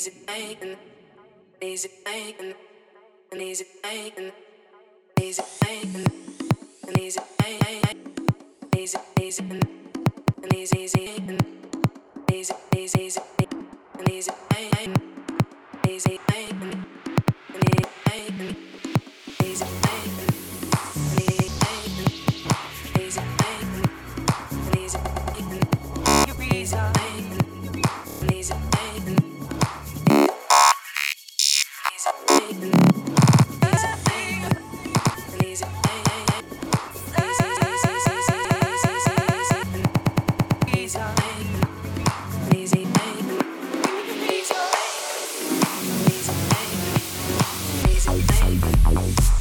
easy bacon, easy bacon, an easy bacon, easy bacon, an easy bacon, easy easy, an easy easy, an easy easy, an easy bacon, easy bacon, an easy bacon.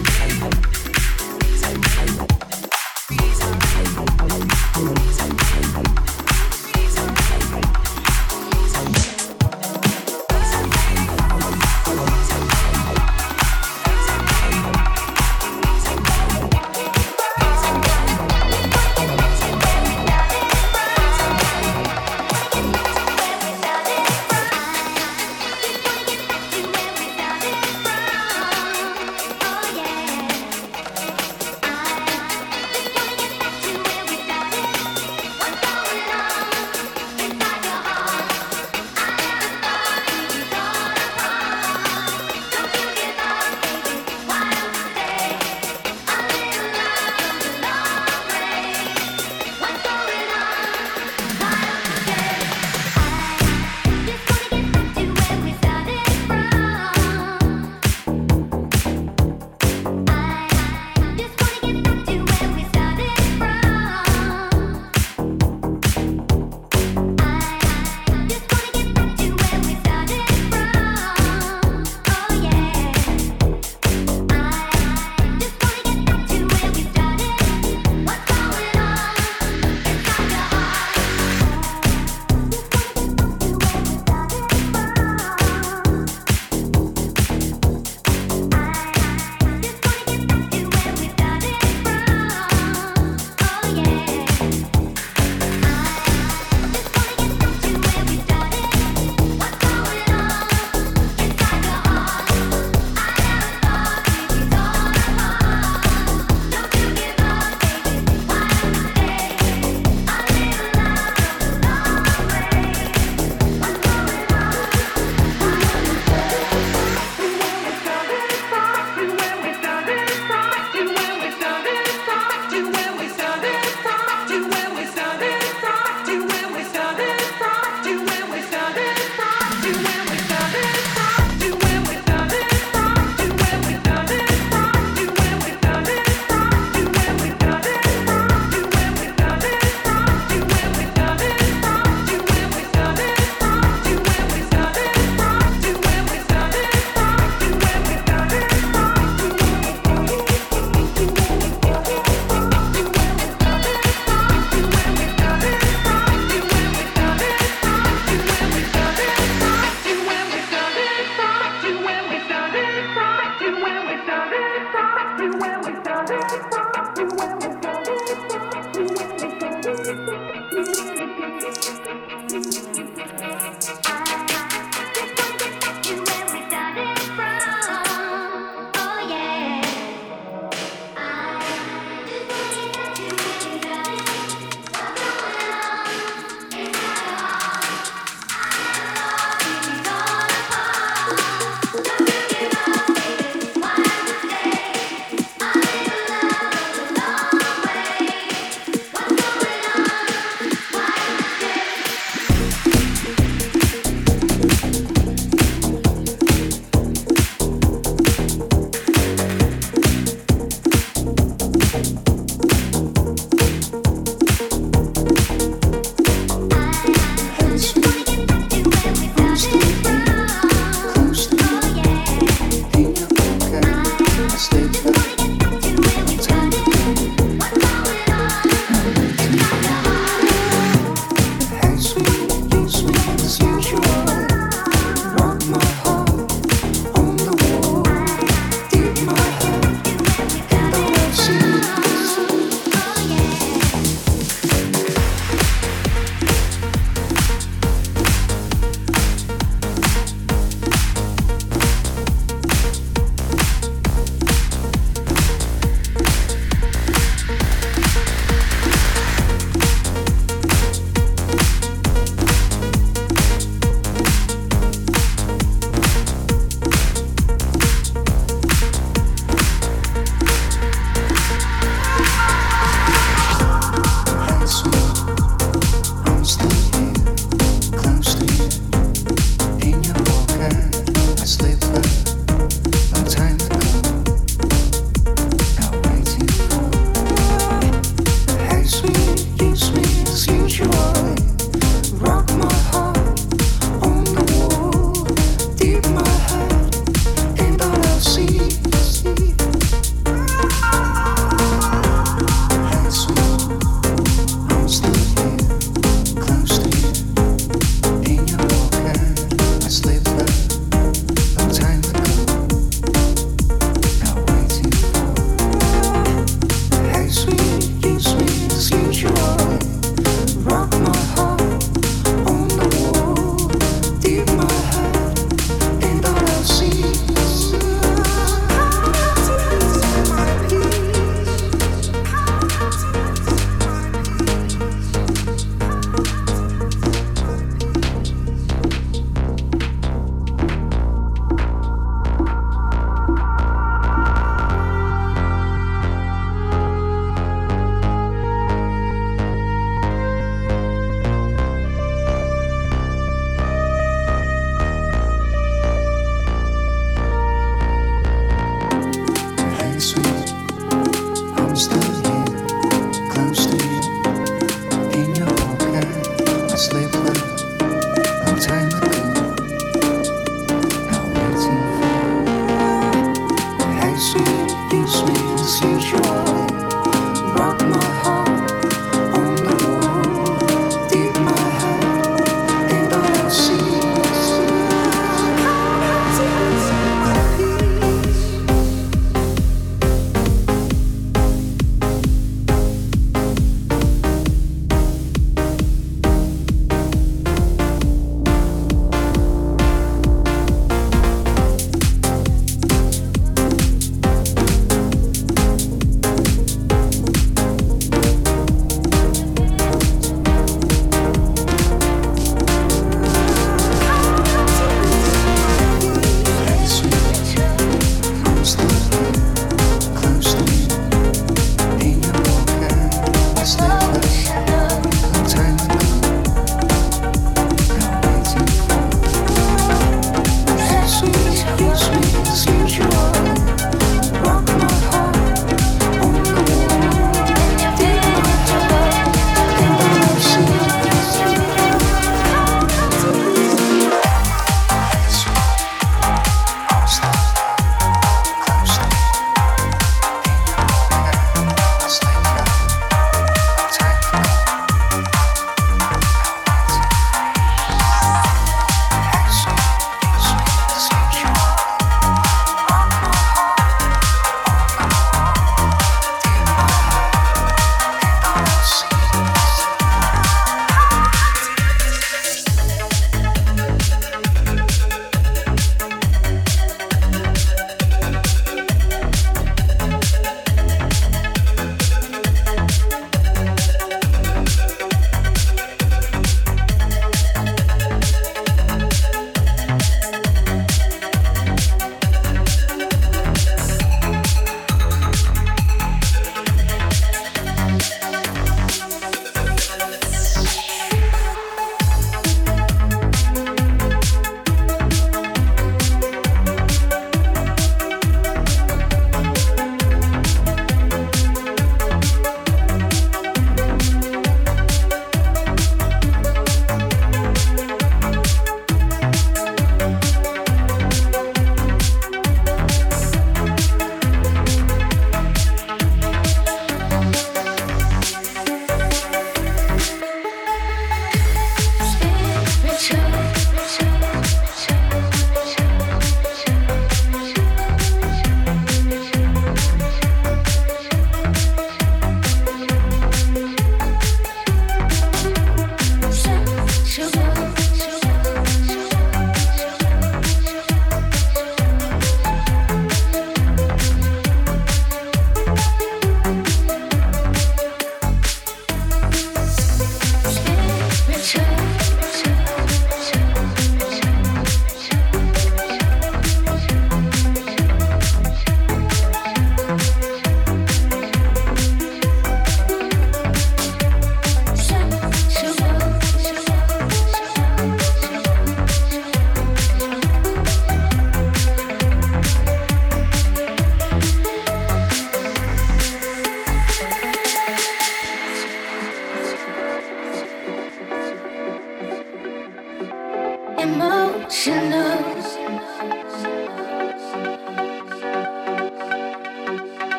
Thank you.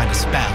Kind of.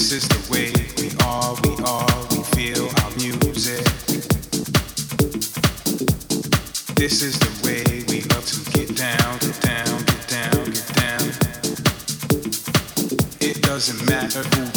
This is the way we are, we are, we feel our music. This is the way we love to get down, get down, get down, get down. It doesn't matter